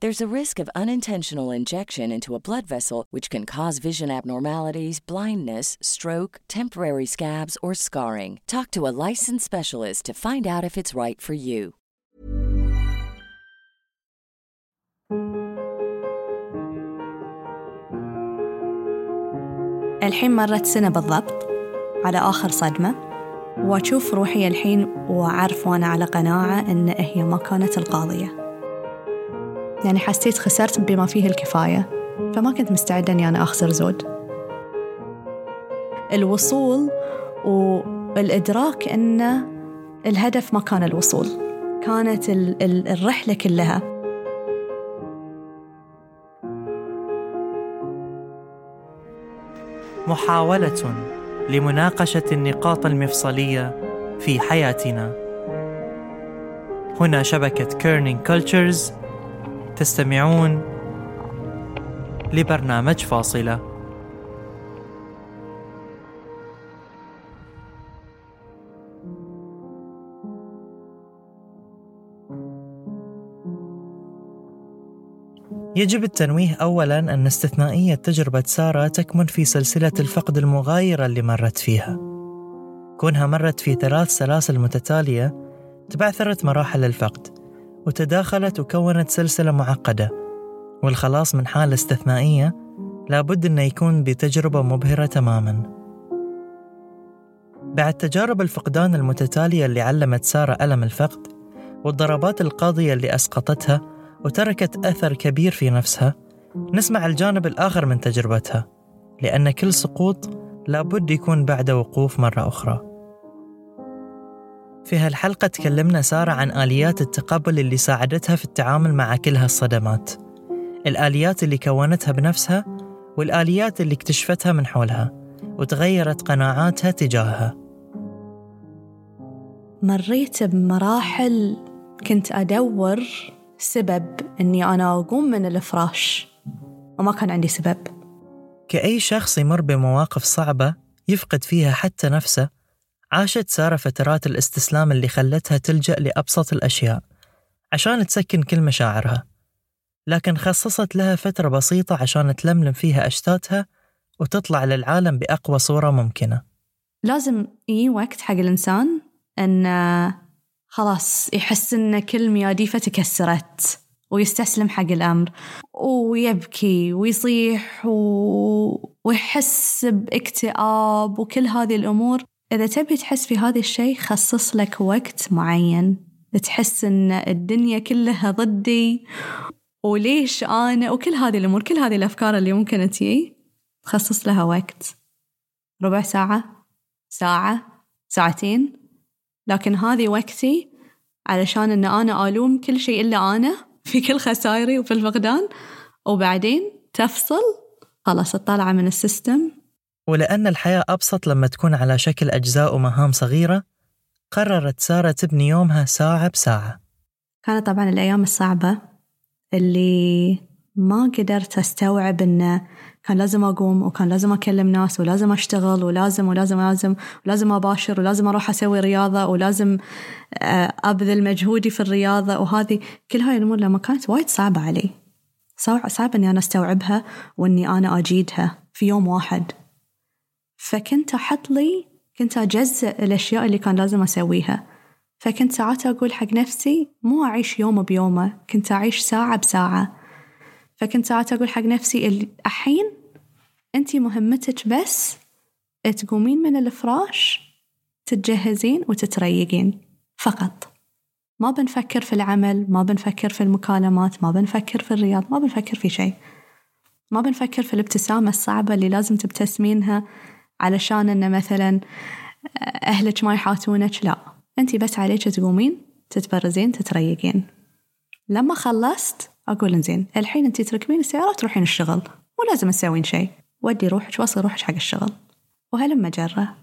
There's a risk of unintentional injection into a blood vessel, which can cause vision abnormalities, blindness, stroke, temporary scabs, or scarring. Talk to a licensed specialist to find out if it's right for you. الحين مرت سنة بالضبط على آخر صدمة وأشوف روحي الحين وأعرف وأنا على قناعة أن هي ما كانت القاضية يعني حسيت خسرت بما فيه الكفاية فما كنت مستعدة أني أنا أخسر زود الوصول والإدراك أن الهدف ما كان الوصول كانت ال- ال- الرحلة كلها محاولة لمناقشة النقاط المفصلية في حياتنا. هنا شبكة Kerning Cultures تستمعون لبرنامج فاصلة. يجب التنويه أولاً أن استثنائية تجربة سارة تكمن في سلسلة الفقد المغايرة اللي مرت فيها. كونها مرت في ثلاث سلاسل متتالية تبعثرت مراحل الفقد وتداخلت وكونت سلسلة معقدة والخلاص من حالة استثنائية لابد أنه يكون بتجربة مبهرة تماماً. بعد تجارب الفقدان المتتالية اللي علمت سارة ألم الفقد والضربات القاضية اللي أسقطتها وتركت أثر كبير في نفسها نسمع الجانب الآخر من تجربتها لأن كل سقوط لابد يكون بعد وقوف مرة أخرى في هالحلقة تكلمنا سارة عن آليات التقبل اللي ساعدتها في التعامل مع كل هالصدمات. الآليات اللي كونتها بنفسها والآليات اللي اكتشفتها من حولها وتغيرت قناعاتها تجاهها. مريت بمراحل كنت أدور سبب أني أنا أقوم من الفراش وما كان عندي سبب. كأي شخص يمر بمواقف صعبة يفقد فيها حتى نفسه عاشت سارة فترات الاستسلام اللي خلتها تلجأ لأبسط الأشياء عشان تسكن كل مشاعرها. لكن خصصت لها فترة بسيطة عشان تلملم فيها أشتاتها وتطلع للعالم بأقوى صورة ممكنة. لازم يجي وقت حق الإنسان أن خلاص يحس أن كل مياديفه تكسرت ويستسلم حق الأمر ويبكي ويصيح و... ويحس بإكتئاب وكل هذه الأمور. إذا تبي تحس في هذا الشيء خصص لك وقت معين. تحس أن الدنيا كلها ضدي وليش أنا وكل هذه الأمور كل هذه الأفكار اللي ممكن تجي خصص لها وقت. ربع ساعة ساعة ساعتين. لكن هذه وقتي علشان أن أنا ألوم كل شيء إلا أنا في كل خسائري وفي الفقدان وبعدين تفصل خلاص تطلع من السيستم. ولأن الحياة أبسط لما تكون على شكل أجزاء ومهام صغيرة قررت سارة تبني يومها ساعة بساعة. كانت طبعا الأيام الصعبة اللي ما قدرت أستوعب أن كان لازم أقوم وكان لازم أكلم ناس ولازم أشتغل ولازم ولازم ولازم ولازم أباشر ولازم أروح أسوي رياضة ولازم آه، أبذل مجهودي في الرياضة وهذه كل هاي الأمور لما كانت وايد صعبة علي. صعب إني أنا أستوعبها وإني أنا أجيدها في يوم واحد. فكنت أحط لي كنت أجزء الأشياء اللي كان لازم أسويها. فكنت ساعات أقول حق نفسي مو أعيش يوم بيومه كنت أعيش ساعة بساعة. فكنت ساعات أقول حق نفسي الحين أنت مهمتك بس تقومين من الفراش تتجهزين وتتريقين. فقط. ما بنفكر في العمل ما بنفكر في المكالمات ما بنفكر في الرياض ما بنفكر في شيء. ما بنفكر في الابتسامة الصعبة اللي لازم تبتسمينها. علشان أن مثلا أهلك ما يحاتونك لا. أنت بس عليك تقومين تتبرزين تتريقين. لما خلصت أقول إنزين الحين أنت تركبين السيارة وتروحين الشغل. مو لازم تسوين شيء. ودي روحك وصل روحك حق الشغل. وهلم جرة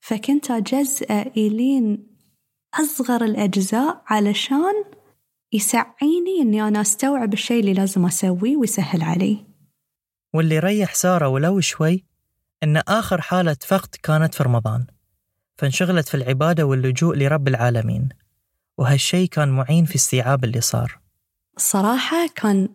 فكنت أجزأ إلين أصغر الأجزاء علشان يسعيني إني أنا أستوعب الشيء اللي لازم أسويه ويسهل علي. واللي ريح سارة ولو شوي إن آخر حالة فقد كانت في رمضان فانشغلت في العبادة واللجوء لرب العالمين وهالشي كان معين في استيعاب اللي صار. الصراحة كان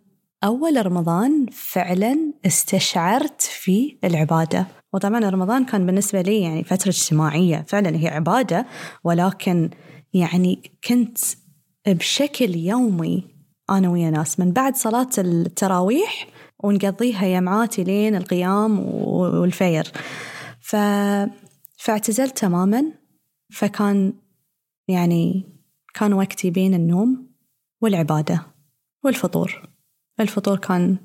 أول رمضان فعلا استشعرت في العبادة. وطبعا رمضان كان بالنسبة لي يعني فترة اجتماعية فعلا هي عبادة ولكن يعني كنت بشكل يومي أنا ويا ناس. من بعد صلاة التراويح ونقضيها يمعاتي لين القيام والفير. ف... فاعتزلت تماما. فكان يعني كان وقتي بين النوم والعبادة والفطور. الفطور كان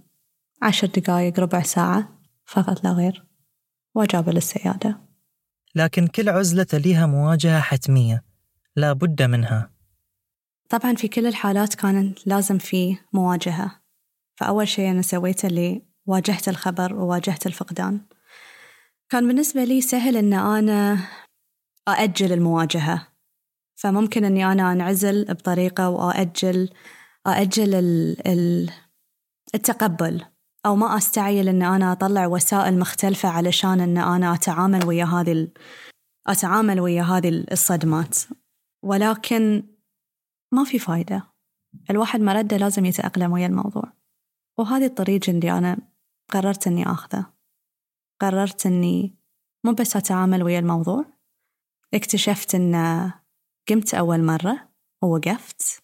عشر دقايق ربع ساعة فقط لا غير. وأجاب للسيادة. لكن كل عزلة لها مواجهة حتمية لا بد منها. طبعا في كل الحالات كان لازم في مواجهة. فأول شيء أنا سويته اللي واجهت الخبر وواجهت الفقدان. كان بالنسبة لي سهل أن أنا أأجل المواجهة. فممكن أني أنا أنعزل بطريقة وأأجل أأجل التقبل. أو ما أستعجل أن أنا أطلع وسائل مختلفة علشان أن أنا أتعامل ويا هذه أتعامل ويا هذه الصدمات. ولكن ما في فايدة. الواحد مرده لازم يتأقلم ويا الموضوع. وهذه الطريقة اللي أنا قررت أني أخذه قررت أني مو بس أتعامل ويا الموضوع اكتشفت أن قمت أول مرة ووقفت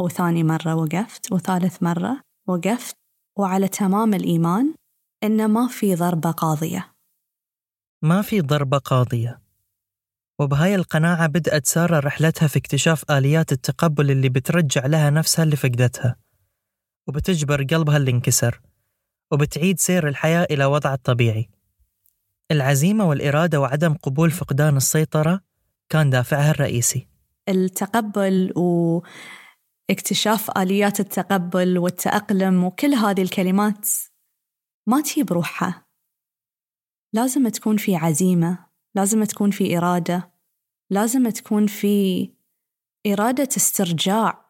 وثاني مرة وقفت وثالث مرة وقفت وعلى تمام الإيمان إن ما في ضربة قاضية. ما في ضربة قاضية. وبهاي القناعة بدأت سارة رحلتها في اكتشاف آليات التقبل اللي بترجع لها نفسها اللي فقدتها. وبتجبر قلبها اللي انكسر وبتعيد سير الحياة إلى وضعها الطبيعي. العزيمة والإرادة وعدم قبول فقدان السيطرة كان دافعها الرئيسي. التقبل واكتشاف آليات التقبل والتأقلم وكل هذه الكلمات ما تجي بروحها لازم تكون في عزيمة لازم تكون في إرادة لازم تكون في إرادة استرجاع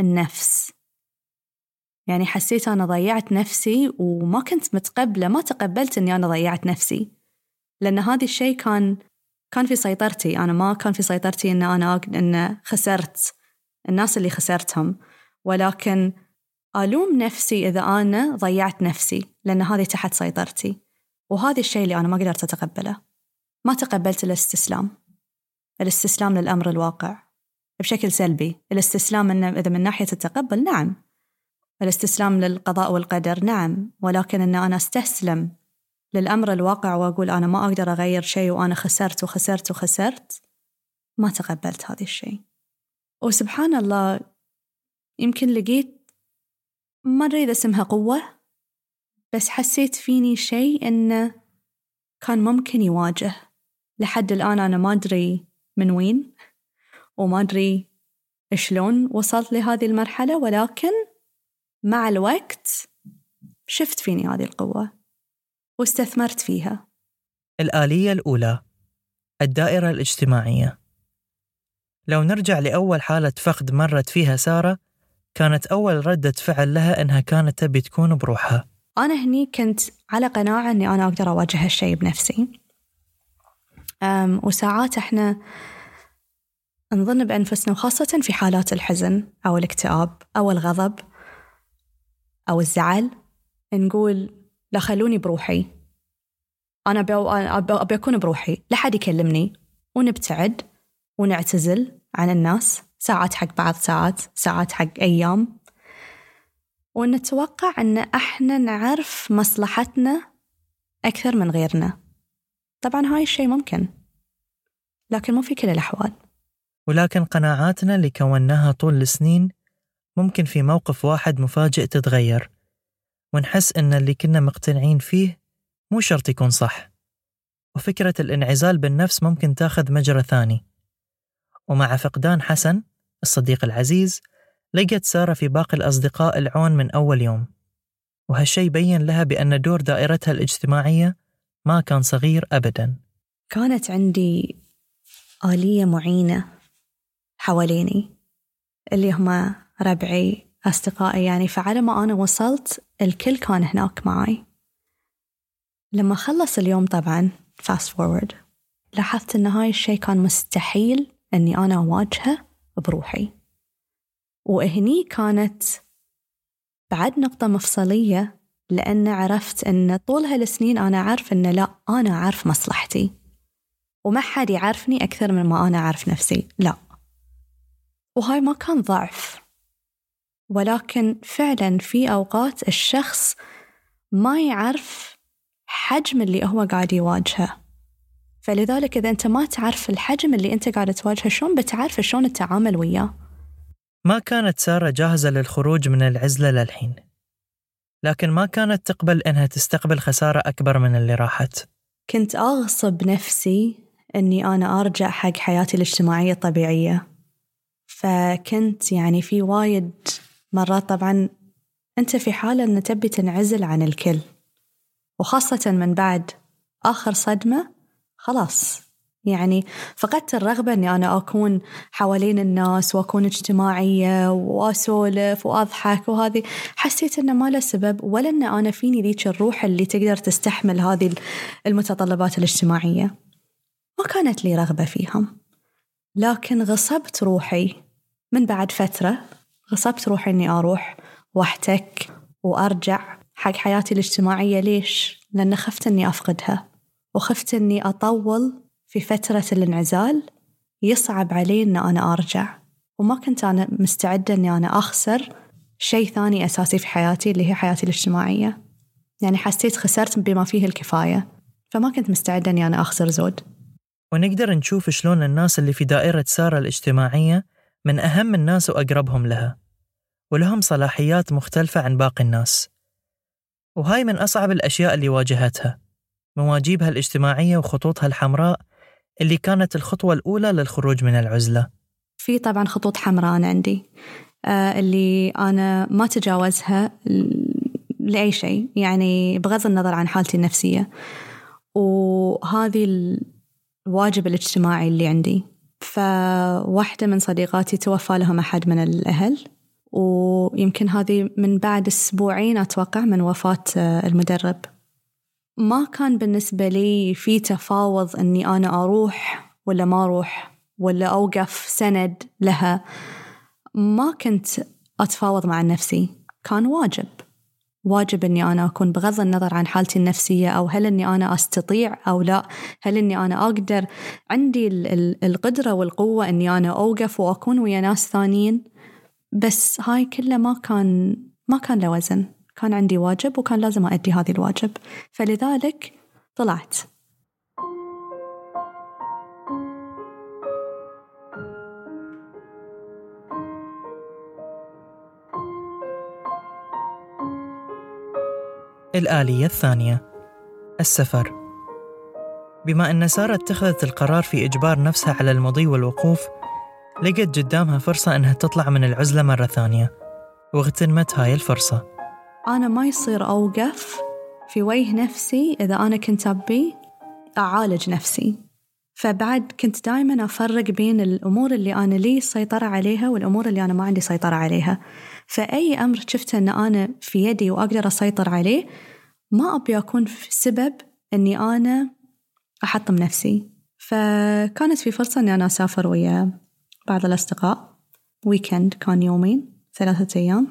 النفس. يعني حسيت أنا ضيعت نفسي وما كنت متقبلة ما تقبلت إني أنا ضيعت نفسي. لأن هذا الشيء كان كان في سيطرتي. أنا ما كان في سيطرتي إن أنا إن خسرت الناس اللي خسرتهم. ولكن ألوم نفسي إذا أنا ضيعت نفسي لأن هذه تحت سيطرتي. وهذا الشيء اللي أنا ما قدرت أتقبله. ما تقبلت الاستسلام. الاستسلام للأمر الواقع. بشكل سلبي. الاستسلام إن إذا من ناحية التقبل نعم. الاستسلام للقضاء والقدر نعم ولكن أن أنا أستسلم للأمر الواقع وأقول أنا ما أقدر أغير شيء وأنا خسرت وخسرت وخسرت ما تقبلت هذا الشيء. وسبحان الله يمكن لقيت ما إذا اسمها قوة بس حسيت فيني شيء إنه كان ممكن يواجه. لحد الآن أنا ما أدري من وين وما أدري شلون وصلت لهذه المرحلة ولكن مع الوقت شفت فيني هذه القوة واستثمرت فيها. الآلية الأولى الدائرة الاجتماعية. لو نرجع لأول حالة فقد مرت فيها سارة كانت أول ردة فعل لها أنها كانت تبي تكون بروحها. أنا هني كنت على قناعة أني أنا أقدر أواجه هالشيء بنفسي. أم وساعات إحنا نظن بأنفسنا وخاصة في حالات الحزن أو الاكتئاب أو الغضب أو الزعل نقول لا خلوني بروحي. أنا أبي أكون بروحي. لا حد يكلمني. ونبتعد ونعتزل عن الناس. ساعات حق بعض ساعات ساعات حق أيام. ونتوقع أن إحنا نعرف مصلحتنا أكثر من غيرنا. طبعا هاي الشيء ممكن لكن مو في كل الأحوال. ولكن قناعاتنا اللي كوناها طول السنين ممكن في موقف واحد مفاجئ تتغير. ونحس إن اللي كنا مقتنعين فيه مو شرط يكون صح. وفكرة الانعزال بالنفس ممكن تاخذ مجرى ثاني. ومع فقدان حسن الصديق العزيز لقت سارة في باقي الأصدقاء العون من أول يوم. وهالشي بين لها بأن دور دائرتها الاجتماعية ما كان صغير أبدا. كانت عندي آلية معينة حواليني اللي هم ربعي أصدقائي يعني فعلى ما أنا وصلت الكل كان هناك معي. لما خلص اليوم طبعا fast forward لاحظت أن هاي الشيء كان مستحيل أني أنا أواجهه بروحي. وهني كانت بعد نقطة مفصلية لأن عرفت أن طول هالسنين أنا أعرف أن لا أنا أعرف مصلحتي. وما حد يعرفني أكثر من ما أنا أعرف نفسي لا. وهاي ما كان ضعف. ولكن فعلا في أوقات الشخص ما يعرف حجم اللي هو قاعد يواجهه. فلذلك إذا أنت ما تعرف الحجم اللي أنت قاعد تواجهه شلون بتعرف شلون التعامل وياه؟ ما كانت سارة جاهزة للخروج من العزلة للحين. لكن ما كانت تقبل إنها تستقبل خسارة أكبر من اللي راحت. كنت أغصب نفسي أني أنا أرجع حق حياتي الاجتماعية الطبيعية. فكنت يعني في وايد مرات طبعا أنت في حالة أن تبي تنعزل عن الكل وخاصة من بعد آخر صدمة خلاص. يعني فقدت الرغبة أني أنا أكون حوالين الناس وأكون اجتماعية وأسولف وأضحك وهذه. حسيت أنه ما له سبب ولا أن أنا فيني ذيك الروح اللي تقدر تستحمل هذه المتطلبات الاجتماعية. ما كانت لي رغبة فيهم لكن غصبت روحي من بعد فترة غصبت روحي إني أروح وأحتك وأرجع حق حياتي الاجتماعية. ليش؟ لأن خفت إني أفقدها وخفت إني أطول في فترة الانعزال يصعب علي إن أنا أرجع. وما كنت أنا مستعدة إني أنا أخسر شيء ثاني أساسي في حياتي اللي هي حياتي الاجتماعية. يعني حسيت خسرت بما فيه الكفاية فما كنت مستعدة إني أنا أخسر زود. ونقدر نشوف شلون الناس اللي في دائرة سارة الاجتماعية من أهم الناس وأقربهم لها ولهم صلاحيات مختلفة عن باقي الناس. وهاي من أصعب الأشياء اللي واجهتها مواجيبها الاجتماعية وخطوطها الحمراء اللي كانت الخطوة الأولى للخروج من العزلة. في طبعا خطوط حمراء أنا عندي آه اللي أنا ما تجاوزها لأي شيء يعني بغض النظر عن حالتي النفسية. وهذه الواجب الاجتماعي اللي عندي. فواحدة من صديقاتي توفى لهم أحد من الأهل ويمكن هذه من بعد أسبوعين أتوقع من وفاة آه، المدرب. ما كان بالنسبة لي في تفاوض أني أنا أروح ولا ما أروح ولا أوقف سند لها. ما كنت أتفاوض مع نفسي كان واجب. واجب إني أنا أكون بغض النظر عن حالتي النفسية أو هل إني أنا أستطيع أو لا؟ هل إني أنا أقدر؟ عندي القدرة والقوة إني أنا أوقف وأكون ويا ناس ثانيين. بس هاي كلها ما كان ما كان له وزن. كان عندي واجب وكان لازم أؤدي هذه الواجب. فلذلك طلعت. الآلية الثانية. السفر. بما أن سارة اتخذت القرار في إجبار نفسها على المضي والوقوف لقت قدامها فرصة أنها تطلع من العزلة مرة ثانية واغتنمت هاي الفرصة. أنا ما يصير أوقف في وجه نفسي إذا أنا كنت أبي أعالج نفسي. فبعد كنت دائما أفرق بين الأمور اللي أنا لي سيطرة عليها والأمور اللي أنا ما عندي سيطرة عليها. فأي أمر شفته أن أنا في يدي وأقدر أسيطر عليه ما أبي أكون في سبب أني أنا أحطم نفسي. فكانت في فرصة أني أنا أسافر ويا بعض الأصدقاء. ويكند كان يومين ثلاثة أيام.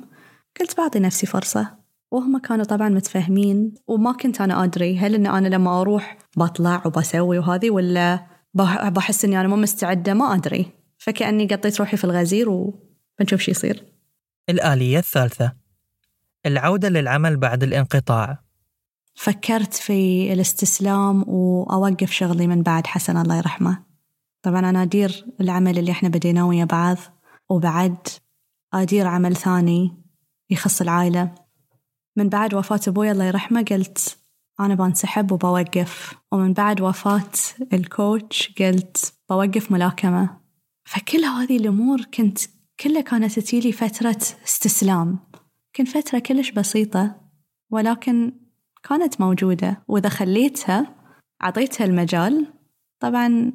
قلت بعطي نفسي فرصة. وهم كانوا طبعا متفاهمين وما كنت أنا أدري هل أن أنا لما أروح بطلع وبسوي وهذه ولا بحس أني أنا مو مستعدة ما أدري. فكأني قطيت روحي في الغزير وبنشوف شو يصير. الآلية الثالثة. العودة للعمل بعد الانقطاع. فكرت في الاستسلام وأوقف شغلي من بعد حسن الله يرحمه. طبعا أنا أدير العمل اللي إحنا بديناه ويا بعض وبعد أدير عمل ثاني يخص العائلة. من بعد وفاة أبوي الله يرحمه قلت أنا بنسحب وبوقف. ومن بعد وفاة الكوتش قلت بوقف ملاكمة. فكل هذه الأمور كنت كلها كانت تجيلي فترة استسلام. كنت فترة كلش بسيطة ولكن كانت موجودة. وإذا خليتها أعطيتها المجال. طبعا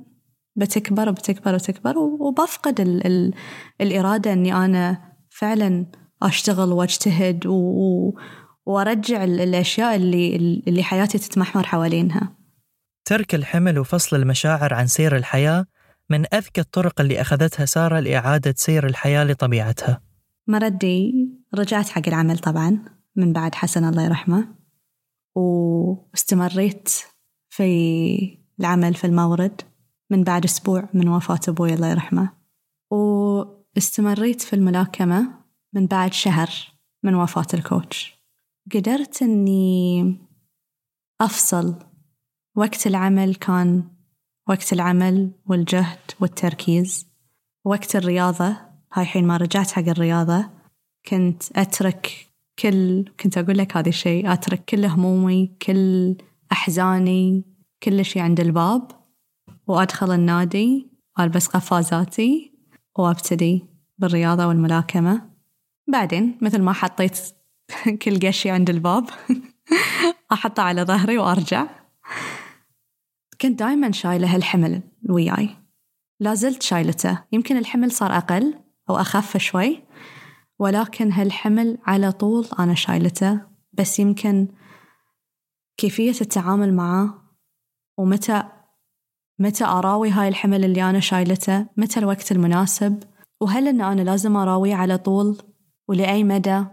بتكبر وبتكبر وتكبر وبفقد ال ال الإرادة أني أنا فعلا أشتغل وأجتهد و وأرجع الأشياء اللي اللي حياتي تتمحور حوالينها. ترك الحمل وفصل المشاعر عن سير الحياة من أذكى الطرق اللي أخذتها سارة لإعادة سير الحياة لطبيعتها. مردي رجعت حق العمل طبعا من بعد حسن الله يرحمه واستمريت في العمل في المورد من بعد أسبوع من وفاة أبوي الله يرحمه واستمريت في الملاكمة من بعد شهر من وفاة الكوتش. قدرت أني أفصل. وقت العمل كان وقت العمل والجهد والتركيز. وقت الرياضة هاي حين ما رجعت حق الرياضة. كنت أترك كل كنت أقول لك هذا الشيء أترك كل همومي كل أحزاني كل شيء عند الباب. وأدخل النادي وألبس قفازاتي وأبتدي بالرياضة والملاكمة. بعدين مثل ما حطيت كل قشي عند الباب. أحطه على ظهري وأرجع. كنت دايما شايلة هالحمل وياي. لا زلت شايلته. يمكن الحمل صار أقل أو أخف شوي ولكن هالحمل على طول أنا شايلته. بس يمكن كيفية التعامل معه ومتى متى أراوي هاي الحمل اللي أنا شايلته؟ متى الوقت المناسب؟ وهل أن أنا لازم أراويه على طول؟ ولأي مدى؟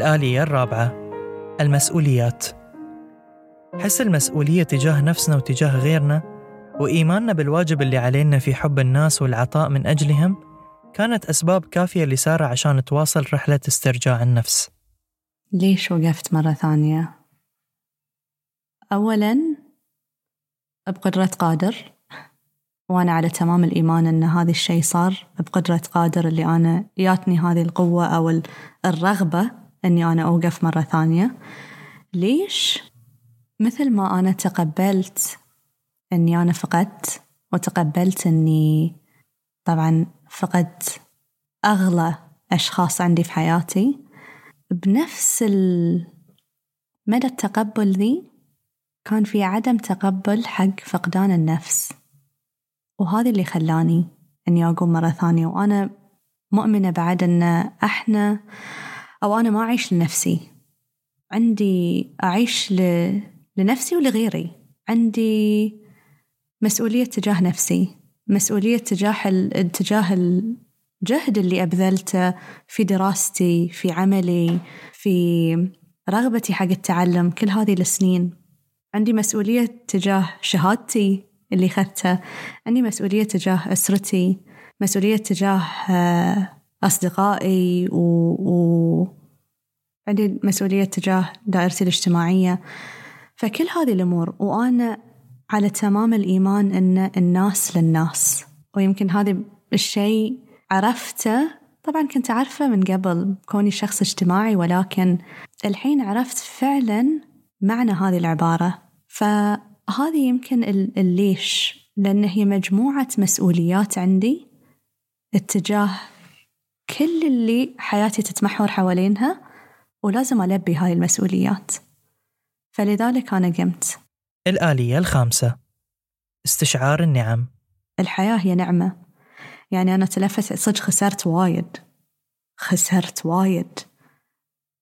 الآلية الرابعة المسؤوليات حس المسؤولية تجاه نفسنا وتجاه غيرنا وإيماننا بالواجب اللي علينا في حب الناس والعطاء من أجلهم كانت أسباب كافية لسارة عشان تواصل رحلة استرجاع النفس ليش وقفت مرة ثانية؟ أولاً بقدرة قادر وأنا على تمام الإيمان أن هذا الشيء صار بقدرة قادر اللي أنا ياتني هذه القوة أو الرغبة أني أنا أوقف مرة ثانية. ليش؟ مثل ما أنا تقبلت أني أنا فقدت وتقبلت أني طبعا فقدت أغلى أشخاص عندي في حياتي بنفس مدى التقبل ذي كان في عدم تقبل حق فقدان النفس. وهذا اللي خلاني أني أقوم مرة ثانية. وأنا مؤمنة بعد أن إحنا أو أنا ما أعيش لنفسي. عندي أعيش ل... لنفسي ولغيري. عندي مسؤولية تجاه نفسي. مسؤولية تجاه ال... تجاه الجهد اللي أبذلته في دراستي في عملي في رغبتي حق التعلم كل هذه السنين. عندي مسؤولية تجاه شهادتي اللي أخذتها عندي مسؤولية تجاه أسرتي. مسؤولية تجاه آه، أصدقائي و... و... عندي مسؤولية تجاه دائرتي الاجتماعية. فكل هذه الأمور وأنا على تمام الإيمان أن الناس للناس. ويمكن هذا الشيء عرفته طبعا كنت أعرفه من قبل كوني شخص اجتماعي ولكن الحين عرفت فعلا معنى هذه العبارة. فهذه يمكن الليش لأن هي مجموعة مسؤوليات عندي اتجاه كل اللي حياتي تتمحور حوالينها ولازم ألبي هاي المسؤوليات. فلذلك أنا قمت. الآلية الخامسة. استشعار النعم. الحياة هي نعمة. يعني أنا تلفت صدق خسرت وايد. خسرت وايد.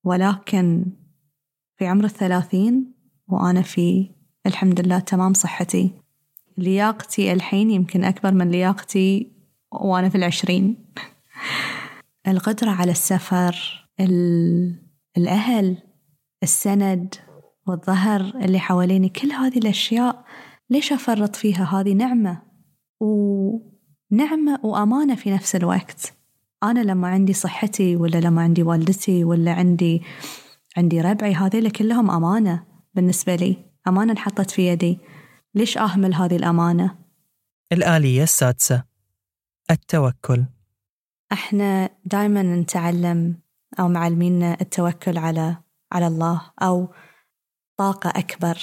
ولكن في عمر الثلاثين وأنا في الحمد لله تمام صحتي لياقتي الحين يمكن أكبر من لياقتي وأنا في العشرين. القدرة على السفر الأهل السند والظهر اللي حواليني كل هذه الأشياء ليش أفرط فيها؟ هذه نعمة ونعمة وأمانة في نفس الوقت. أنا لما عندي صحتي ولا لما عندي والدتي ولا عندي عندي ربعي هذيل كلهم أمانة بالنسبة لي. أمانة انحطت في يدي. ليش أهمل هذه الأمانة؟ الآلية السادسة التوكل. إحنا دائما نتعلم أو معلمينا التوكل على على الله أو طاقة أكبر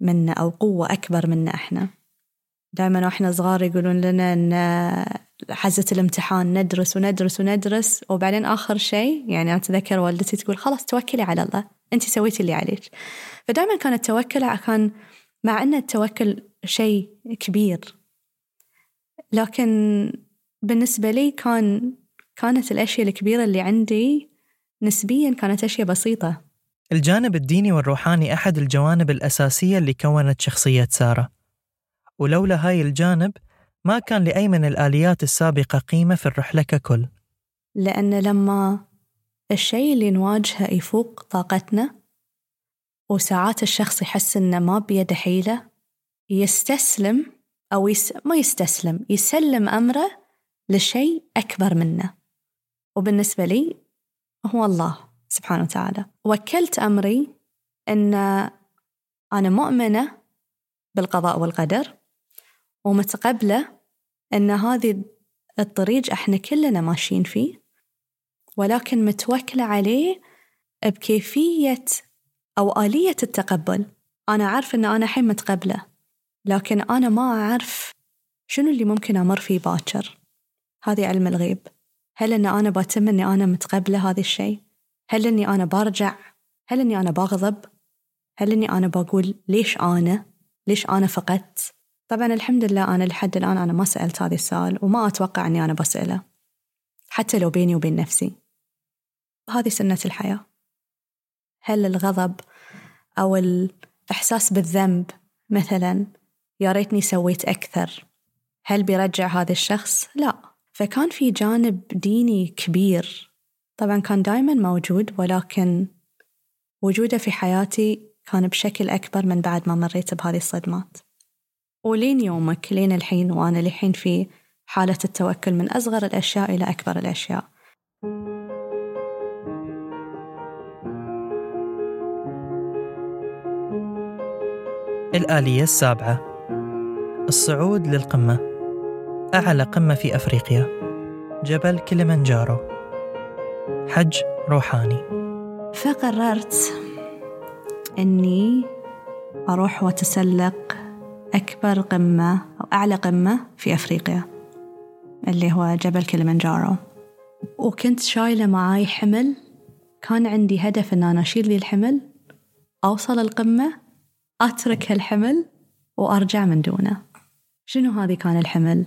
منا أو قوة أكبر منا إحنا. دائما وإحنا صغار يقولون لنا إن حزة الامتحان ندرس وندرس وندرس وبعدين آخر شيء يعني أتذكر والدتي تقول خلاص توكلي على الله أنت سويتي اللي عليك. فدائما كان التوكل كان مع أن التوكل شيء كبير لكن بالنسبة لي كان كانت الأشياء الكبيرة اللي عندي نسبيا كانت أشياء بسيطة. الجانب الديني والروحاني أحد الجوانب الأساسية اللي كونت شخصية سارة. ولولا هاي الجانب ما كان لأي من الآليات السابقة قيمة في الرحلة ككل. لأن لما الشيء اللي نواجهه يفوق طاقتنا وساعات الشخص يحس إنه ما بيده حيلة يستسلم أو يس... ما يستسلم يسلم أمره لشيء أكبر منه. وبالنسبة لي هو الله سبحانه وتعالى. وكلت أمري أن أنا مؤمنة بالقضاء والقدر ومتقبلة أن هذه الطريق إحنا كلنا ماشيين فيه ولكن متوكلة عليه بكيفية أو آلية التقبل. أنا أعرف أن أنا الحين متقبلة لكن أنا ما أعرف شنو اللي ممكن أمر فيه باكر. هذه علم الغيب. هل أن أنا بتم أني أنا متقبلة هذا الشيء؟ هل أني أنا برجع هل أني أنا بغضب؟ هل أني أنا بقول ليش أنا؟ ليش أنا فقدت؟ طبعا الحمد لله أنا لحد الآن أنا ما سألت هذا السؤال وما أتوقع أني أنا بسأله حتى لو بيني وبين نفسي. هذه سنة الحياة. هل الغضب أو الإحساس بالذنب مثلا يا ريتني سويت أكثر هل بيرجع هذا الشخص؟ لا. فكان في جانب ديني كبير. طبعا كان دائما موجود ولكن وجوده في حياتي كان بشكل أكبر من بعد ما مريت بهذه الصدمات. ولين يومك لين الحين وأنا لحين في حالة التوكل من أصغر الأشياء إلى أكبر الأشياء. الآلية السابعة الصعود للقمة. أعلى قمة في أفريقيا. جبل كليمنجارو. حج روحاني. فقررت أني أروح وأتسلق أكبر قمة أو أعلى قمة في أفريقيا اللي هو جبل كليمنجارو. وكنت شايلة معاي حمل. كان عندي هدف أن أنا أشيل ذي الحمل أوصل القمة أترك هالحمل وأرجع من دونه. شنو هذه كان الحمل؟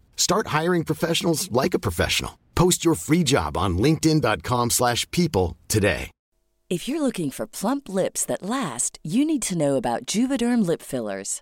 Start hiring professionals like a professional. Post your free job on linkedin.com/people today. If you're looking for plump lips that last, you need to know about Juvederm lip fillers.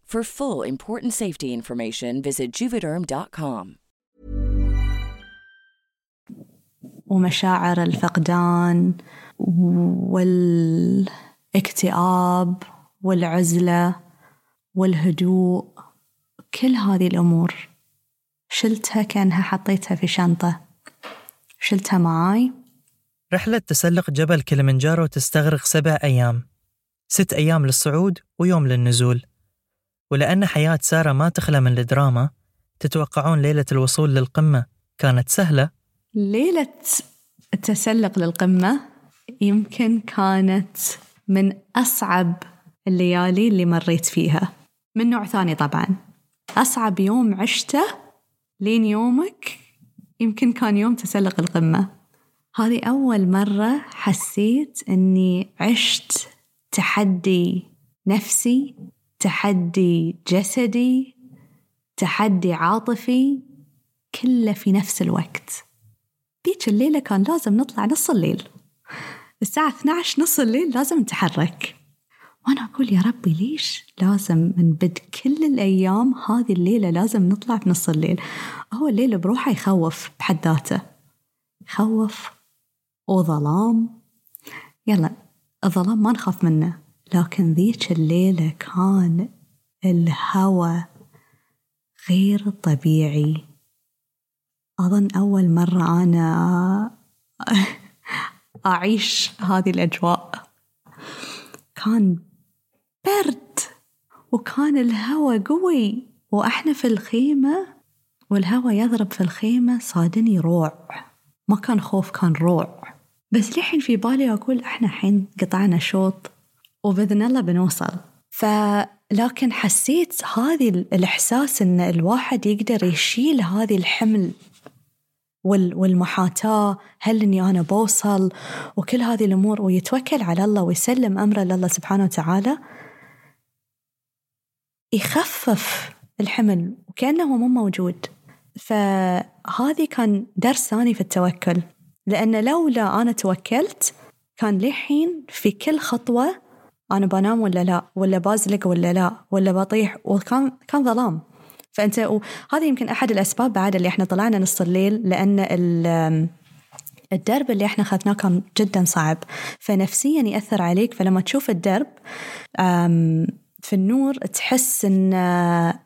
For full important safety information, visit juvederm.com. ومشاعر الفقدان والاكتئاب والعزلة والهدوء كل هذه الأمور. شلتها كأنها حطيتها في شنطة. شلتها معاي. رحلة تسلق جبل كليمنجارو تستغرق سبع أيام. ست أيام للصعود ويوم للنزول. ولأن حياة سارة ما تخلى من الدراما تتوقعون ليلة الوصول للقمة كانت سهلة؟ ليلة التسلق للقمة يمكن كانت من أصعب الليالي اللي مريت فيها. من نوع ثاني طبعا. أصعب يوم عشته لين يومك يمكن كان يوم تسلق القمة. هذه أول مرة حسيت أني عشت تحدي نفسي تحدي جسدي تحدي عاطفي كله في نفس الوقت. ذيك الليلة كان لازم نطلع نص الليل. الساعة 12 نص الليل لازم نتحرك. وأنا أقول يا ربي ليش لازم من بد كل الأيام هذه الليلة لازم نطلع بنص الليل؟ هو الليل بروحه يخوف بحد ذاته. يخوف وظلام يلا الظلام ما نخاف منه. لكن ذيك الليلة كان الهوى غير طبيعي. أظن أول مرة أنا أعيش هذه الأجواء. كان برد وكان الهوى قوي وإحنا في الخيمة والهوى يضرب في الخيمة صادني روع. ما كان خوف كان روع. بس لحين في بالي أقول إحنا حين قطعنا شوط وبإذن الله بنوصل. فلكن حسيت هذه الإحساس إن الواحد يقدر يشيل هذه الحمل والمحاتاة هل إني أنا بوصل؟ وكل هذه الأمور ويتوكل على الله ويسلم أمره لله سبحانه وتعالى يخفف الحمل وكأنه مو موجود. فهذه كان درس ثاني في التوكل. لأن لولا أنا توكلت كان لحين في كل خطوة أنا بنام ولا لا؟ ولا بازلق ولا لا؟ ولا بطيح؟ وكان كان ظلام. فأنت وهذا يمكن أحد الأسباب بعد اللي إحنا طلعنا نص الليل لأن الدرب اللي إحنا أخذناه كان جدا صعب. فنفسيا يأثر عليك فلما تشوف الدرب في النور تحس إن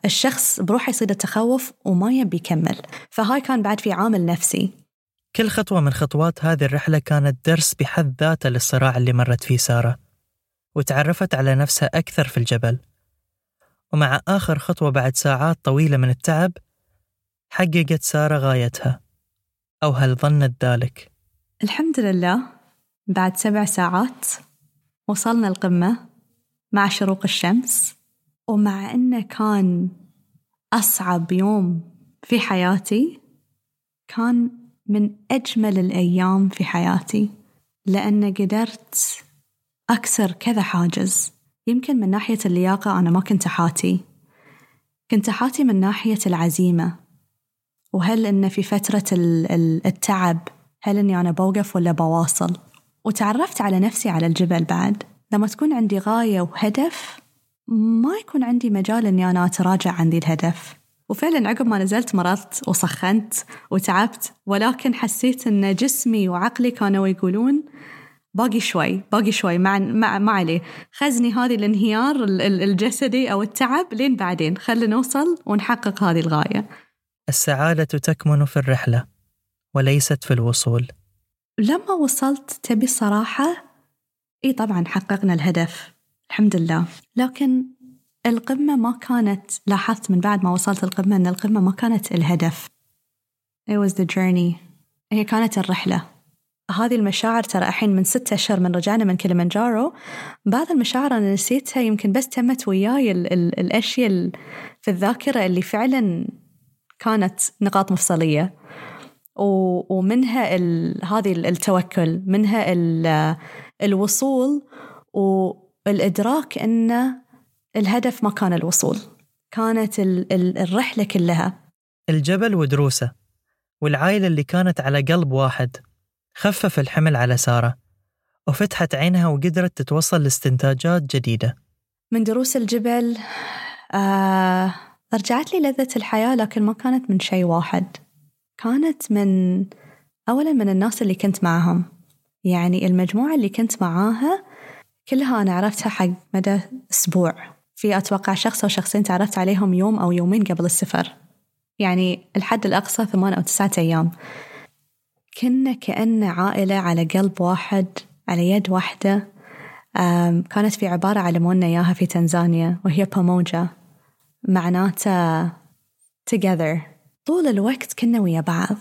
الشخص بروحه يصير التخوف وما يبي يكمل. فهاي كان بعد في عامل نفسي. كل خطوة من خطوات هذه الرحلة كانت درس بحد ذاته للصراع اللي مرت فيه سارة. وتعرفت على نفسها أكثر في الجبل ومع آخر خطوة بعد ساعات طويلة من التعب حققت سارة غايتها أو هل ظنت ذلك؟ الحمد لله بعد سبع ساعات وصلنا القمة مع شروق الشمس ومع أنه كان أصعب يوم في حياتي كان من أجمل الأيام في حياتي لأن قدرت أكسر كذا حاجز. يمكن من ناحية اللياقة أنا ما كنت أحاتي. كنت أحاتي من ناحية العزيمة. وهل إن في فترة التعب هل إني أنا بوقف ولا بواصل؟ وتعرفت على نفسي على الجبل بعد. لما تكون عندي غاية وهدف ما يكون عندي مجال إني أنا أتراجع عن ذي الهدف. وفعلا عقب ما نزلت مرضت وسخنت وتعبت ولكن حسيت إن جسمي وعقلي كانوا يقولون باقي شوي باقي شوي مع مع ما عليه. خزني هذه الانهيار الجسدي أو التعب لين بعدين. خلينا نوصل ونحقق هذه الغاية. السعادة تكمن في الرحلة وليست في الوصول. لما وصلت تبي الصراحه إي طبعا حققنا الهدف الحمد لله. لكن القمة ما كانت لاحظت من بعد ما وصلت القمة إن القمة ما كانت الهدف. It was the journey. هي كانت الرحلة. هذه المشاعر ترى الحين من ستة أشهر من رجعنا من كليمنجارو. بعض المشاعر أنا نسيتها يمكن بس تمت وياي ال ال الأشياء في الذاكرة اللي فعلا كانت نقاط مفصلية. ومنها هذه التوكل منها الوصول والإدراك أن الهدف ما كان الوصول كانت الرحلة كلها. الجبل ودروسه والعائلة اللي كانت على قلب واحد. خفف الحمل على سارة وفتحت عينها وقدرت تتوصل لاستنتاجات جديدة. من دروس الجبل آه رجعت لي لذة الحياة لكن ما كانت من شيء واحد. كانت من أولا من الناس اللي كنت معهم. يعني المجموعة اللي كنت معاها كلها أنا عرفتها حق مدى أسبوع. في أتوقع شخص أو شخصين تعرفت عليهم يوم أو يومين قبل السفر. يعني الحد الأقصى ثمان أو تسعة أيام. كنا كأن عائلة على قلب واحد على يد واحدة. كانت في عبارة علمونا إياها في تنزانيا وهي باموجا معناته together. طول الوقت كنا ويا بعض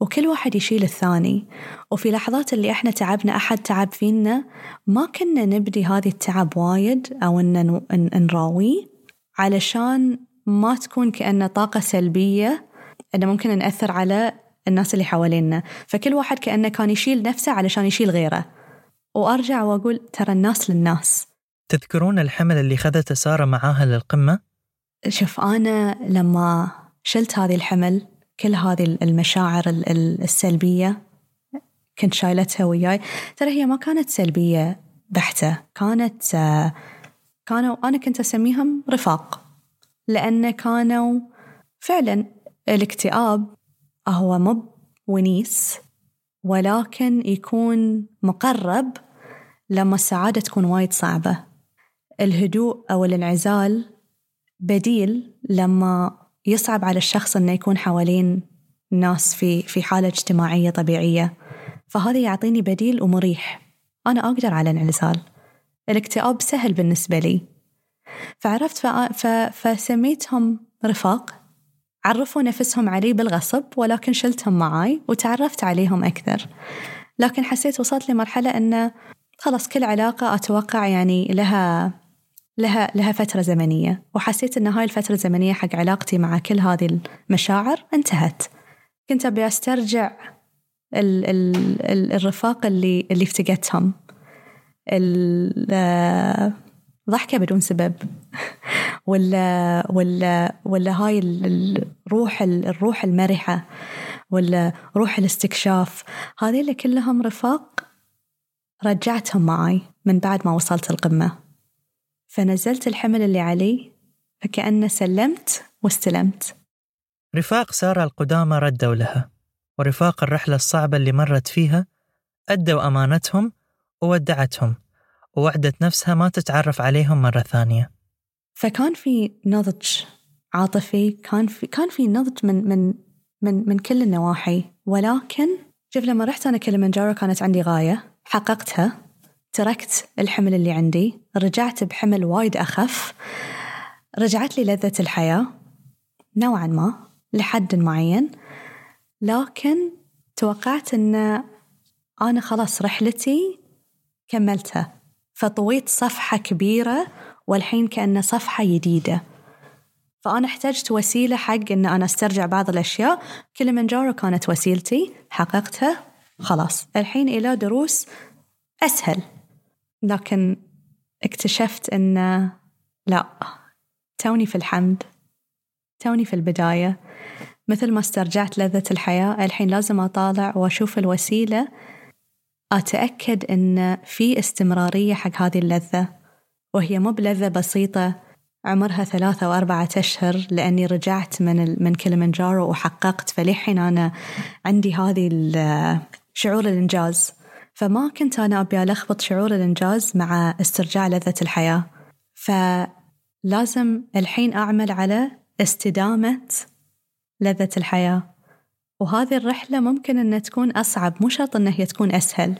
وكل واحد يشيل الثاني. وفي لحظات اللي إحنا تعبنا أحد تعب فينا. ما كنا نبدي هذه التعب وايد أو إن نراويه علشان ما تكون كأنه طاقة سلبية. إنه ممكن نأثر على الناس اللي حوالينا. فكل واحد كأنه كان يشيل نفسه علشان يشيل غيره. وأرجع وأقول ترى الناس للناس. تذكرون الحمل اللي خذته سارة معاها للقمة؟ شوف أنا لما شلت هذه الحمل كل هذه المشاعر السلبية كنت شايلتها وياي. ترى هي ما كانت سلبية بحتة كانت كانوا أنا كنت أسميهم رفاق. لأن كانوا فعلا الاكتئاب هو مو ونيس ولكن يكون مقرب لما السعادة تكون وايد صعبة. الهدوء أو الانعزال بديل لما يصعب على الشخص إنه يكون حوالين ناس في في حالة اجتماعية طبيعية. فهذا يعطيني بديل ومريح. أنا أقدر على الانعزال. الاكتئاب سهل بالنسبة لي. فعرفت فسميتهم رفاق. عرفوا نفسهم علي بالغصب ولكن شلتهم معاي وتعرفت عليهم أكثر. لكن حسيت وصلت لمرحلة أنه خلاص كل علاقة أتوقع يعني لها لها لها فترة زمنية. وحسيت أن هاي الفترة الزمنية حق علاقتي مع كل هذه المشاعر انتهت. كنت أبي أسترجع ال ال ال الرفاق اللي اللي افتقدتهم. ضحكة بدون سبب. ولا ولا ولا هاي الروح الروح المرحة ولا روح الاستكشاف. هذيل كلهم رفاق رجعتهم معي من بعد ما وصلت القمة. فنزلت الحمل اللي علي فكأن سلمت واستلمت. رفاق سارة القدامى ردوا لها ورفاق الرحلة الصعبة اللي مرت فيها أدوا أمانتهم وودعتهم. ووعدت نفسها ما تتعرف عليهم مرة ثانية. فكان في نضج عاطفي كان في كان في نضج من من من من كل النواحي. ولكن شوف لما رحت أنا كلمنجارو كانت عندي غاية. حققتها تركت الحمل اللي عندي رجعت بحمل وايد أخف رجعت لي لذة الحياة نوعا ما لحد معين. لكن توقعت أن أنا خلاص رحلتي كملتها. فطويت صفحة كبيرة والحين كأنه صفحة جديدة. فأنا احتجت وسيلة حق أن أنا أسترجع بعض الأشياء. كلمنجارو كانت وسيلتي حققتها خلاص. الحين إلى دروس أسهل. لكن اكتشفت أن لا توني في الحمد توني في البداية. مثل ما استرجعت لذة الحياة الحين لازم أطالع وأشوف الوسيلة أتأكد أن في استمرارية حق هذه اللذة وهي مو بلذة بسيطة. عمرها ثلاثة وأربعة أشهر لأني رجعت من من كليمنجارو وحققت فلحين أنا عندي هذه شعور الإنجاز. فما كنت أنا أبي ألخبط شعور الإنجاز مع استرجاع لذة الحياة. فلازم الحين أعمل على استدامة لذة الحياة. وهذه الرحلة ممكن أنها تكون أصعب مو شرط أنها هي تكون أسهل.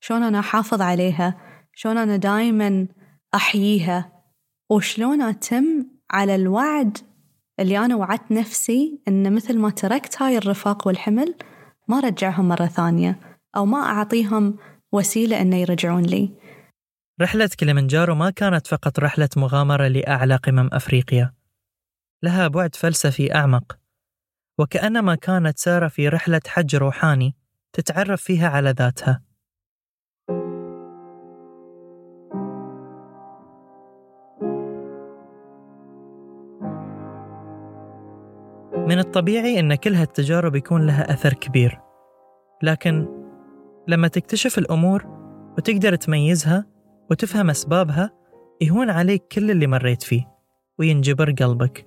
شلون أنا أحافظ عليها؟ شلون أنا دايما أحييها؟ وشلون أتم على الوعد اللي أنا وعدت نفسي أن مثل ما تركت هاي الرفاق والحمل ما رجعهم مرة ثانية أو ما أعطيهم وسيلة أن يرجعون لي. رحلة كليمنجارو ما كانت فقط رحلة مغامرة لأعلى قمم أفريقيا. لها بعد فلسفي أعمق. وكأنما كانت سارة في رحلة حج روحاني تتعرف فيها على ذاتها. من الطبيعي أن كل هالتجارب يكون لها أثر كبير لكن لما تكتشف الأمور وتقدر تميزها وتفهم أسبابها يهون عليك كل اللي مريت فيه وينجبر قلبك.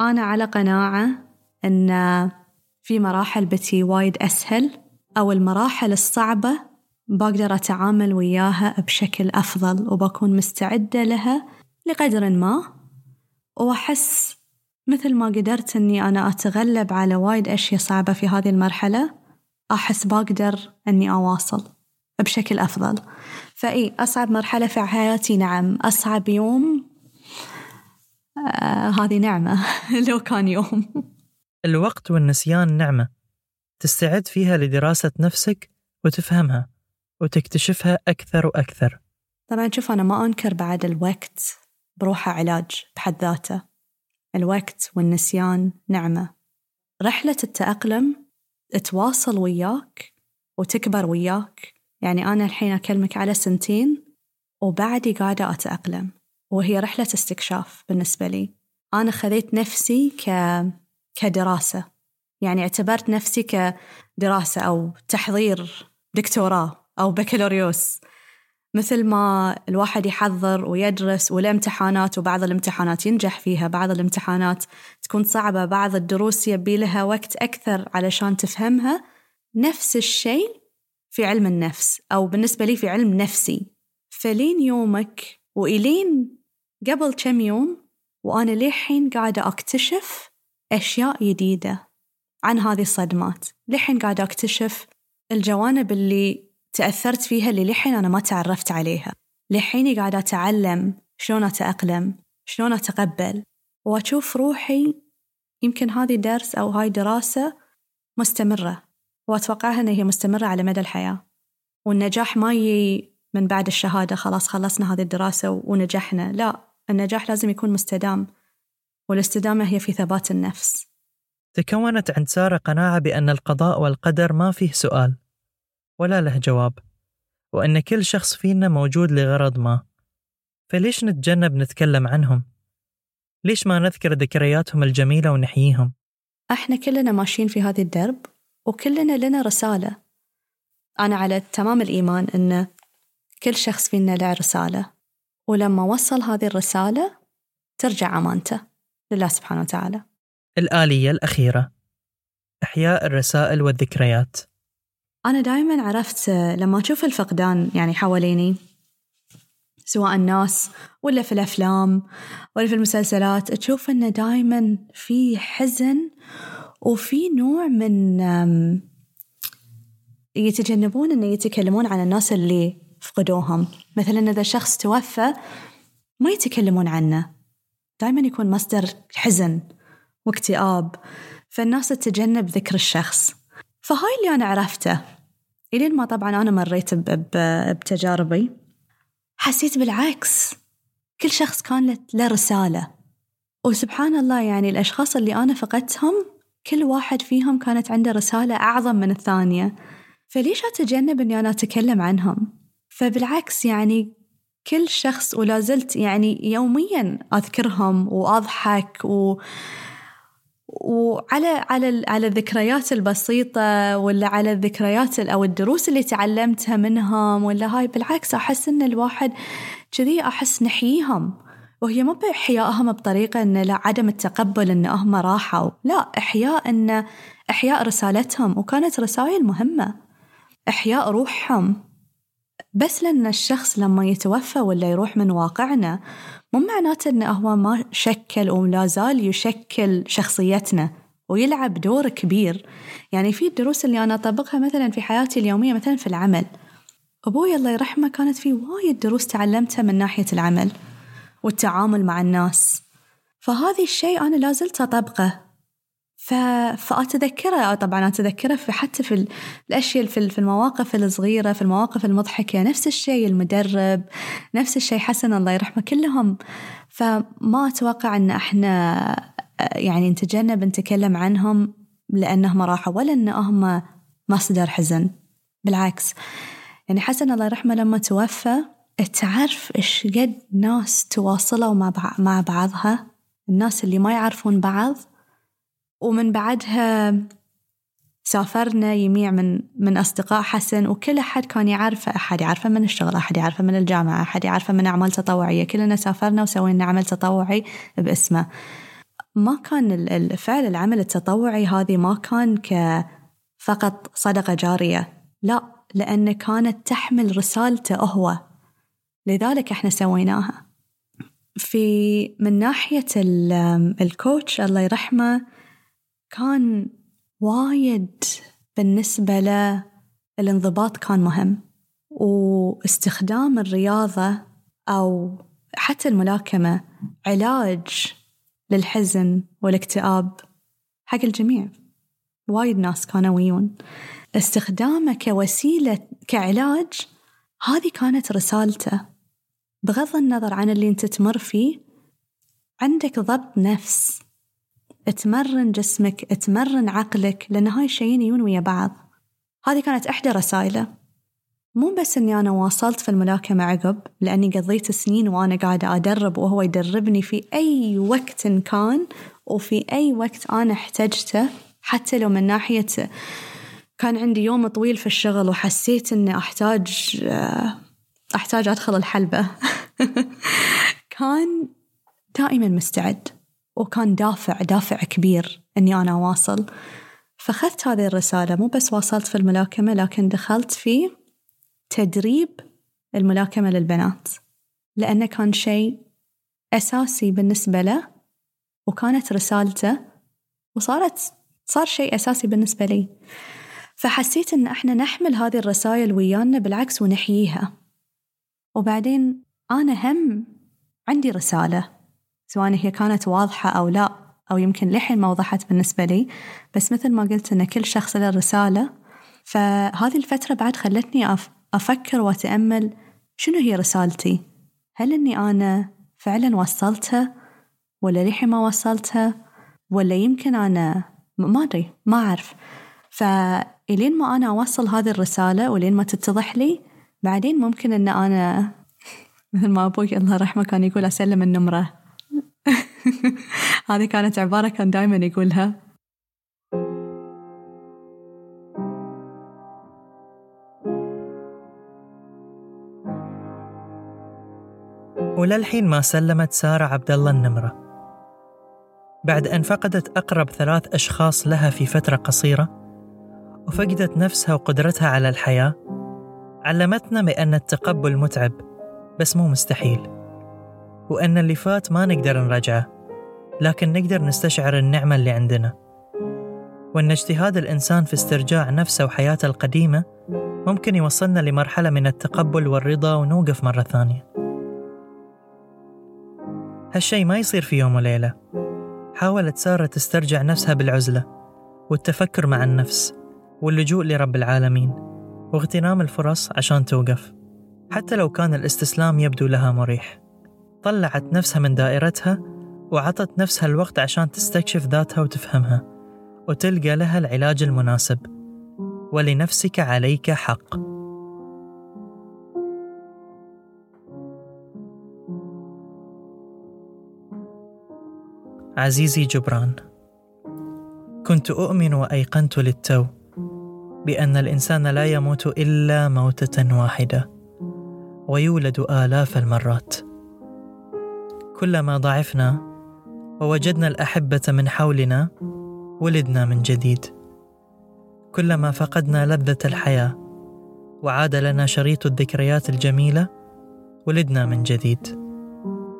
أنا على قناعة أن في مراحل بتي وايد أسهل أو المراحل الصعبة بقدر أتعامل وياها بشكل أفضل وبكون مستعدة لها لقدر ما. وأحس مثل ما قدرت أني أنا أتغلب على وايد أشياء صعبة في هذه المرحلة أحس بقدر أني أواصل بشكل أفضل. فإي أصعب مرحلة في حياتي نعم. أصعب يوم آه هذه نعمة لو كان يوم. الوقت والنسيان نعمة. تستعد فيها لدراسة نفسك وتفهمها وتكتشفها أكثر وأكثر. طبعا شوف أنا ما أنكر بعد الوقت بروحه علاج بحد ذاته. الوقت والنسيان نعمة. رحلة التأقلم تواصل وياك وتكبر وياك. يعني أنا الحين أكلمك على سنتين وبعدي قاعدة أتأقلم. وهي رحلة استكشاف بالنسبة لي. أنا خذيت نفسي ك... كدراسة. يعني اعتبرت نفسي كدراسة أو تحضير دكتوراه أو بكالوريوس. مثل ما الواحد يحضر ويدرس والامتحانات وبعض الامتحانات ينجح فيها بعض الامتحانات تكون صعبة بعض الدروس يبي لها وقت أكثر علشان تفهمها. نفس الشيء في علم النفس أو بالنسبة لي في علم نفسي. فلين يومك وإلين قبل كم يوم وأنا للحين قاعدة أكتشف أشياء جديدة عن هذه الصدمات. للحين قاعدة أكتشف الجوانب اللي تأثرت فيها اللي للحين أنا ما تعرفت عليها. لحيني قاعدة أتعلم شلون أتأقلم شلون أتقبل وأشوف روحي يمكن هذه درس أو هاي دراسة مستمرة وأتوقعها أن هي مستمرة على مدى الحياة. والنجاح ما يجي من بعد الشهادة خلاص خلصنا هذه الدراسة ونجحنا. لا النجاح لازم يكون مستدام. والاستدامة هي في ثبات النفس. تكونت عند سارة قناعة بأن القضاء والقدر ما فيه سؤال. ولا له جواب. وأن كل شخص فينا موجود لغرض ما. فليش نتجنب نتكلم عنهم؟ ليش ما نذكر ذكرياتهم الجميلة ونحييهم؟ أحنا كلنا ماشيين في هذه الدرب وكلنا لنا رسالة. أنا على تمام الإيمان أن كل شخص فينا له رسالة. ولما وصل هذه الرسالة ترجع أمانته. لله سبحانه وتعالى. الآلية الأخيرة. إحياء الرسائل والذكريات. أنا دائما عرفت لما أشوف الفقدان يعني حواليني سواء الناس ولا في الأفلام ولا في المسلسلات تشوف أنه دائما في حزن وفي نوع من يتجنبون أن يتكلمون عن الناس اللي فقدوهم. مثلا إذا شخص توفى ما يتكلمون عنه. دائما يكون مصدر حزن واكتئاب فالناس تتجنب ذكر الشخص. فهاي اللي أنا عرفته. إلين ما طبعا أنا مريت بتجاربي حسيت بالعكس. كل شخص كان له رسالة. وسبحان الله يعني الأشخاص اللي أنا فقدتهم كل واحد فيهم كانت عنده رسالة أعظم من الثانية. فليش أتجنب أني أنا أتكلم عنهم؟ فبالعكس يعني كل شخص ولا زلت يعني يوميا أذكرهم وأضحك و وعلى على على الذكريات البسيطة ولا على الذكريات أو الدروس اللي تعلمتها منهم ولا هاي بالعكس أحس إن الواحد كذي أحس نحييهم. وهي مو بإحيائهم بطريقة إن لا عدم التقبل إن هم راحوا. لا إحياء إن إحياء رسالتهم. وكانت رسائل مهمة. إحياء روحهم. بس لأن الشخص لما يتوفى ولا يروح من واقعنا مو معناته أنه هو ما شكل ولا زال يشكل شخصيتنا ويلعب دور كبير. يعني في الدروس اللي أنا أطبقها مثلا في حياتي اليومية مثلا في العمل. أبوي الله يرحمه كانت في وايد دروس تعلمتها من ناحية العمل والتعامل مع الناس. فهذا الشيء أنا لازلت أطبقه. ف... فأتذكره طبعا أتذكره في حتى في الأشياء في المواقف الصغيرة في المواقف المضحكة نفس الشيء المدرب نفس الشيء حسن الله يرحمه كلهم. فما أتوقع أن إحنا يعني نتجنب نتكلم عنهم لأنهم راحوا ولا أنهم مصدر حزن. بالعكس. يعني حسن الله يرحمه لما توفى تعرف إيش قد ناس تواصلوا مع بعضها؟ الناس اللي ما يعرفون بعض ومن بعدها سافرنا يميع من من أصدقاء حسن وكل أحد كان يعرفه أحد يعرفه من الشغل أحد يعرفه من الجامعة أحد يعرفه من أعمال تطوعية. كلنا سافرنا وسوينا عمل تطوعي باسمه. ما كان الفعل العمل التطوعي هذه ما كان كفقط صدقة جارية. لا لأن كانت تحمل رسالته هو. لذلك إحنا سويناها. في من ناحية الكوتش الله يرحمه كان وايد بالنسبة له الانضباط كان مهم واستخدام الرياضة أو حتى الملاكمة علاج للحزن والاكتئاب حق الجميع. وايد ناس كانوا ويون. استخدامه كوسيلة كعلاج هذه كانت رسالته. بغض النظر عن اللي انت تمر فيه عندك ضبط نفس. تمرن جسمك تمرن عقلك لأن هاي الشيئين يجون ويا بعض. هذه كانت إحدى رسائله. مو بس إني أنا واصلت في الملاكمة عقب لأني قضيت سنين وأنا قاعدة أدرب وهو يدربني في أي وقت كان وفي أي وقت أنا احتجته حتى لو من ناحية كان عندي يوم طويل في الشغل وحسيت إني أحتاج أحتاج أدخل الحلبة. كان دائما مستعد. وكان دافع دافع كبير إني أنا أواصل فأخذت هذه الرسالة مو بس واصلت في الملاكمة لكن دخلت في تدريب الملاكمة للبنات. لأنه كان شيء أساسي بالنسبة له وكانت رسالته وصارت صار شيء أساسي بالنسبة لي. فحسيت إن إحنا نحمل هذه الرسائل ويانا بالعكس ونحييها. وبعدين أنا هم عندي رسالة. سواء هي كانت واضحة أو لا أو يمكن لحين ما وضحت بالنسبة لي بس مثل ما قلت إن كل شخص له رسالة. فهذه الفترة بعد خلتني أفكر وأتأمل شنو هي رسالتي؟ هل أني أنا فعلا وصلتها ولا لحين ما وصلتها ولا يمكن أنا ما أدري ما أعرف. فإلين ما أنا أوصل هذه الرسالة ولين ما تتضح لي بعدين ممكن أن أنا مثل ما أبوي الله يرحمه كان يقول أسلم النمرة. هذه كانت عبارة كان دائما يقولها. وللحين ما سلمت سارة عبد الله النمرة. بعد أن فقدت أقرب ثلاث أشخاص لها في فترة قصيرة وفقدت نفسها وقدرتها على الحياة علمتنا بأن التقبل متعب بس مو مستحيل. وأن اللي فات ما نقدر نرجعه لكن نقدر نستشعر النعمة اللي عندنا. وأن اجتهاد الإنسان في استرجاع نفسه وحياته القديمة ممكن يوصلنا لمرحلة من التقبل والرضا ونوقف مرة ثانية. هالشي ما يصير في يوم وليلة. حاولت سارة تسترجع نفسها بالعزلة والتفكر مع النفس واللجوء لرب العالمين واغتنام الفرص عشان توقف حتى لو كان الاستسلام يبدو لها مريح. طلعت نفسها من دائرتها وعطت نفسها الوقت عشان تستكشف ذاتها وتفهمها وتلقى لها العلاج المناسب. ولنفسك عليك حق. عزيزي جبران كنت أؤمن وأيقنت للتو بأن الإنسان لا يموت إلا موتة واحدة ويولد آلاف المرات. كلما ضعفنا ووجدنا الأحبة من حولنا ولدنا من جديد. كلما فقدنا لذة الحياة وعاد لنا شريط الذكريات الجميلة ولدنا من جديد.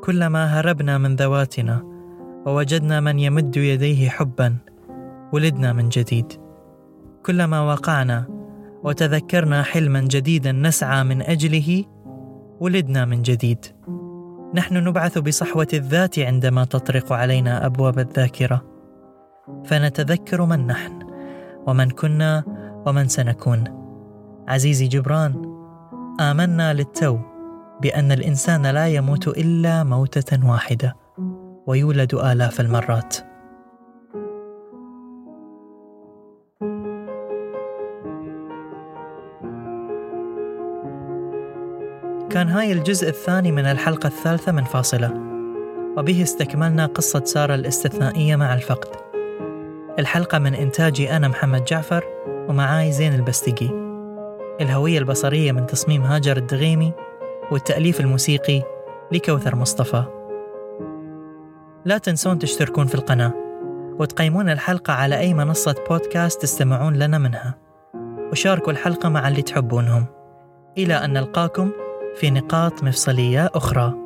كلما هربنا من ذواتنا ووجدنا من يمد يديه حبا ولدنا من جديد. كلما وقعنا وتذكرنا حلما جديدا نسعى من أجله ولدنا من جديد. نحن نبعث بصحوة الذات عندما تطرق علينا أبواب الذاكرة. فنتذكر من نحن ومن كنا ومن سنكون. عزيزي جبران آمنا للتو بأن الإنسان لا يموت إلا موتة واحدة ويولد آلاف المرات. كان هاي الجزء الثاني من الحلقة الثالثة من فاصلة. وبه استكملنا قصة سارة الاستثنائية مع الفقد. الحلقة من إنتاجي أنا محمد جعفر ومعاي زين البستقي. الهوية البصرية من تصميم هاجر الدغيمي والتأليف الموسيقي لكوثر مصطفى. لا تنسون تشتركون في القناة وتقيمون الحلقة على أي منصة بودكاست تستمعون لنا منها. وشاركوا الحلقة مع اللي تحبونهم. إلى أن نلقاكم. في نقاط مفصلية أخرى.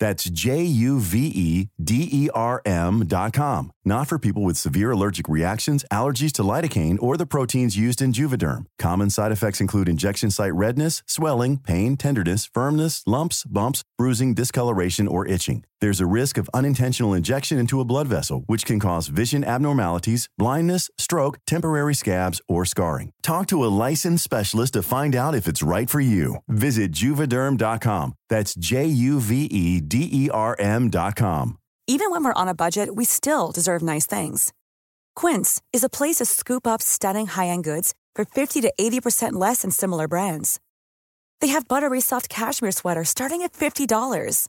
That's J U V E D E R M.com. Not for people with severe allergic reactions, allergies to lidocaine, or the proteins used in Juvederm. Common side effects include injection site redness, swelling, pain, tenderness, firmness, lumps, bumps, bruising, discoloration, or itching. There's a risk of unintentional injection into a blood vessel, which can cause vision abnormalities, blindness, stroke, temporary scabs, or scarring. Talk to a licensed specialist to find out if it's right for you. Visit juvederm.com. That's J U V E D E R M.com. Even when we're on a budget, we still deserve nice things. Quince is a place to scoop up stunning high end goods for 50 to 80% less than similar brands. They have buttery soft cashmere sweaters starting at $50,